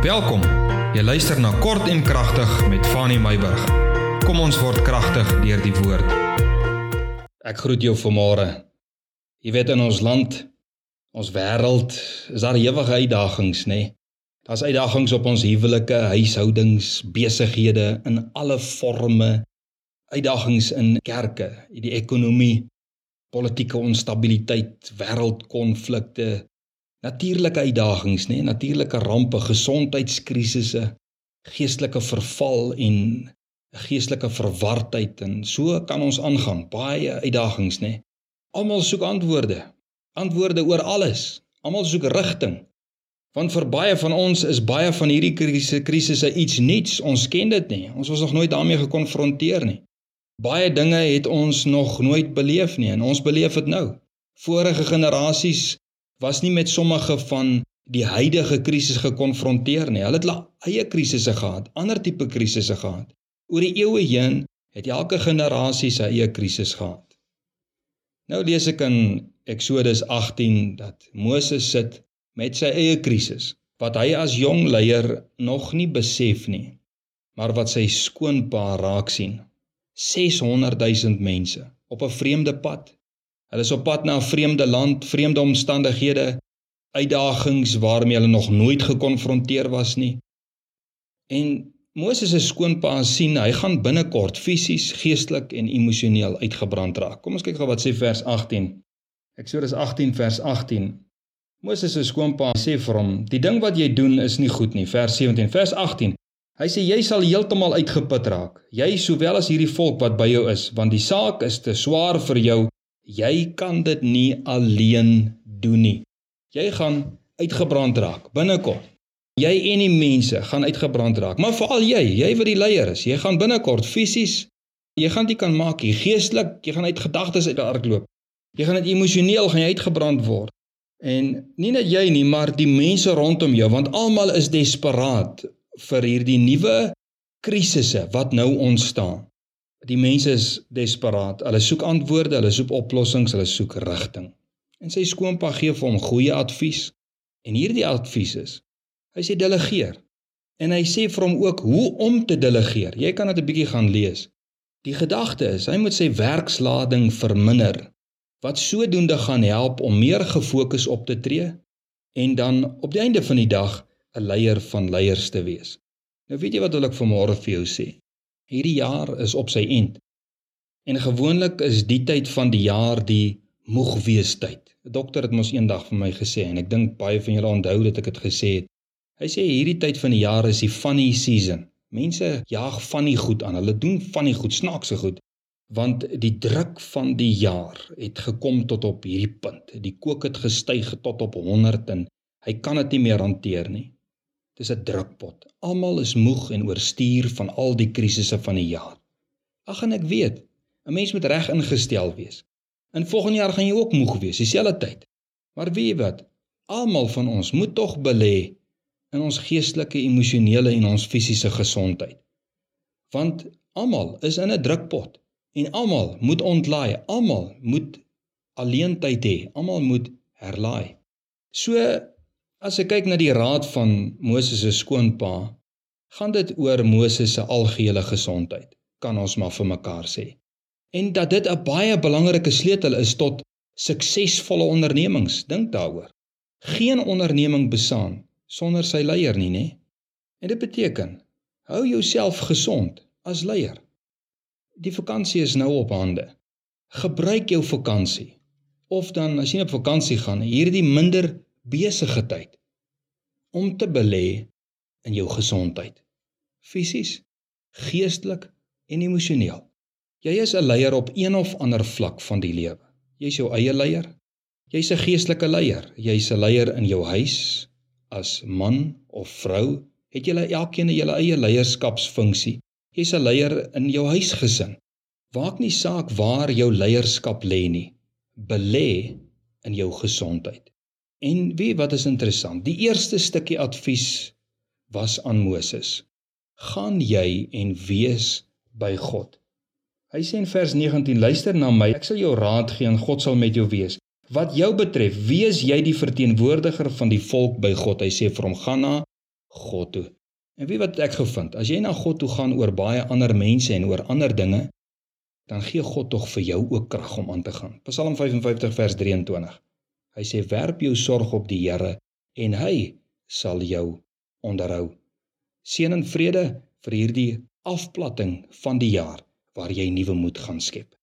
Welkom. Jy luister na Kort en Kragtig met Fanny Meyburg. Kom ons word kragtig deur die woord. Ek groet jou vanmôre. Jy weet in ons land, ons wêreld, is daar ewige uitdagings, nê? Nee? Daar's uitdagings op ons huwelike, huishoudings, besighede in alle forme. Uitdagings in kerke, die ekonomie, politieke onstabiliteit, wêreldkonflikte, natuurlike uitdagings, nê, natuurlike rampe, gesondheidskrisisse, geestelike verval en geestelike verwardheid en so kan ons aangaan. Baie uitdagings, nê. Almal soek antwoorde. Antwoorde oor alles. Almal soek rigting. Want vir baie van ons is baie van hierdie krisisse krisisse iets nuuts. Ons ken dit nie. Ons was nog nooit daarmee gekonfronteer nie. Baie dinge het ons nog nooit beleef nie en ons beleef dit nou. Vorige generasies was nie met sommige van die huidige krisis gekonfronteer nie. Hulle het hulle eie krisisse gehad, ander tipe krisisse gehad. Oor die eeue heen het elke generasie sy eie krisis gehad. Nou lees ek in Eksodus 18 dat Moses sit met sy eie krisis wat hy as jong leier nog nie besef nie, maar wat sy skoonpa raak sien. 600 000 mense op 'n vreemde pad Hulle is op pad na 'n vreemde land, vreemde omstandighede, uitdagings waarmee hulle nog nooit gekonfronteer was nie. En Moses se skoonpa sien hy gaan binnekort fisies, geestelik en emosioneel uitgebrand raak. Kom ons kyk gou wat sê vers 18. Eksodus 18 vers 18. Moses se skoonpa sê vir hom: "Die ding wat jy doen is nie goed nie." Vers 17. Vers 18. Hy sê jy sal heeltemal uitgeput raak, jy sowel as hierdie volk wat by jou is, want die saak is te swaar vir jou Jy kan dit nie alleen doen nie. Jy gaan uitgebrand raak binnekort. Jy en die mense gaan uitgebrand raak, maar veral jy, jy wat die leier is, jy gaan binnekort fisies jy gaan dit kan maak, jy geestelik, jy gaan uit gedagtes uit hardloop. Jy gaan dit emosioneel gaan jy uitgebrand word. En nie net jy nie, maar die mense rondom jou, want almal is desperaat vir hierdie nuwe krisisse wat nou ontstaan. Die mense is desperaat. Hulle soek antwoorde, hulle soek oplossings, hulle soek rigting. En sy skoonpa gee vir hom goeie advies. En hierdie advies is: Hy sê delegeer. En hy sê vir hom ook hoe om te delegeer. Jy kan dit 'n bietjie gaan lees. Die gedagte is hy moet sy werkslading verminder wat sodoende gaan help om meer gefokus op te tree en dan op die einde van die dag 'n leier van leiers te wees. Nou weet jy wat wil ek vanmôre vir jou sê? Hierdie jaar is op sy eind. En gewoonlik is die tyd van die jaar die moeg wees tyd. 'n Dokter het mos eendag vir my gesê en ek dink baie van julle onthou dat ek dit gesê het. Hy sê hierdie tyd van die jaar is die funny season. Mense jaag funny goed aan. Hulle doen funny goed, snaakse goed want die druk van die jaar het gekom tot op hierdie punt. Die kook het gestyg tot op 100 en hy kan dit nie meer hanteer nie. Dis 'n drukpot. Almal is moeg en oorstuur van al die krisisse van die jaar. Ag en ek weet, 'n mens moet reg ingestel wees. In volgende jaar gaan jy ook moeg wees, dieselfde tyd. Maar weet jy wat? Almal van ons moet tog belê in ons geestelike, emosionele en ons fisiese gesondheid. Want almal is in 'n drukpot en almal moet ontlaai, almal moet alleen tyd hê, almal moet herlaai. So As ek kyk na die raad van Moses se skoonpa, gaan dit oor Moses se algehele gesondheid, kan ons maar vir mekaar sê. En dat dit 'n baie belangrike sleutel is tot suksesvolle ondernemings, dink daaroor. Geen onderneming bestaan sonder sy leier nie, nê? En dit beteken hou jouself gesond as leier. Die vakansie is nou op hande. Gebruik jou vakansie. Of dan as jy op vakansie gaan, hierdie minder besige tyd om te belê in jou gesondheid fisies, geestelik en emosioneel. Jy is 'n leier op een of ander vlak van die lewe. Jy's jou eie leier. Jy's 'n geestelike leier. Jy's 'n leier in jou huis as man of vrou. Het jy elkeen 'n julle eie leierskapsfunksie. Jy's 'n leier in jou huisgesin. Waak nie saak waar jou leierskap lê nie. Belê in jou gesondheid. En wie wat is interessant, die eerste stukkie advies was aan Moses. Gaan jy en wees by God. Hy sê in vers 19: Luister na my, ek sal jou raad gee en God sal met jou wees. Wat jou betref, wees jy die verteenwoordiger van die volk by God. Hy sê vir hom: Gaan na God toe. En wie wat ek gevind, as jy na God toe gaan oor baie ander mense en oor ander dinge, dan gee God tog vir jou ook krag om aan te gaan. Psalm 55 vers 23. Hy sê werp jou sorg op die Here en hy sal jou onderhou. Seën en vrede vir hierdie afplatting van die jaar waar jy nuwe moed gaan skep.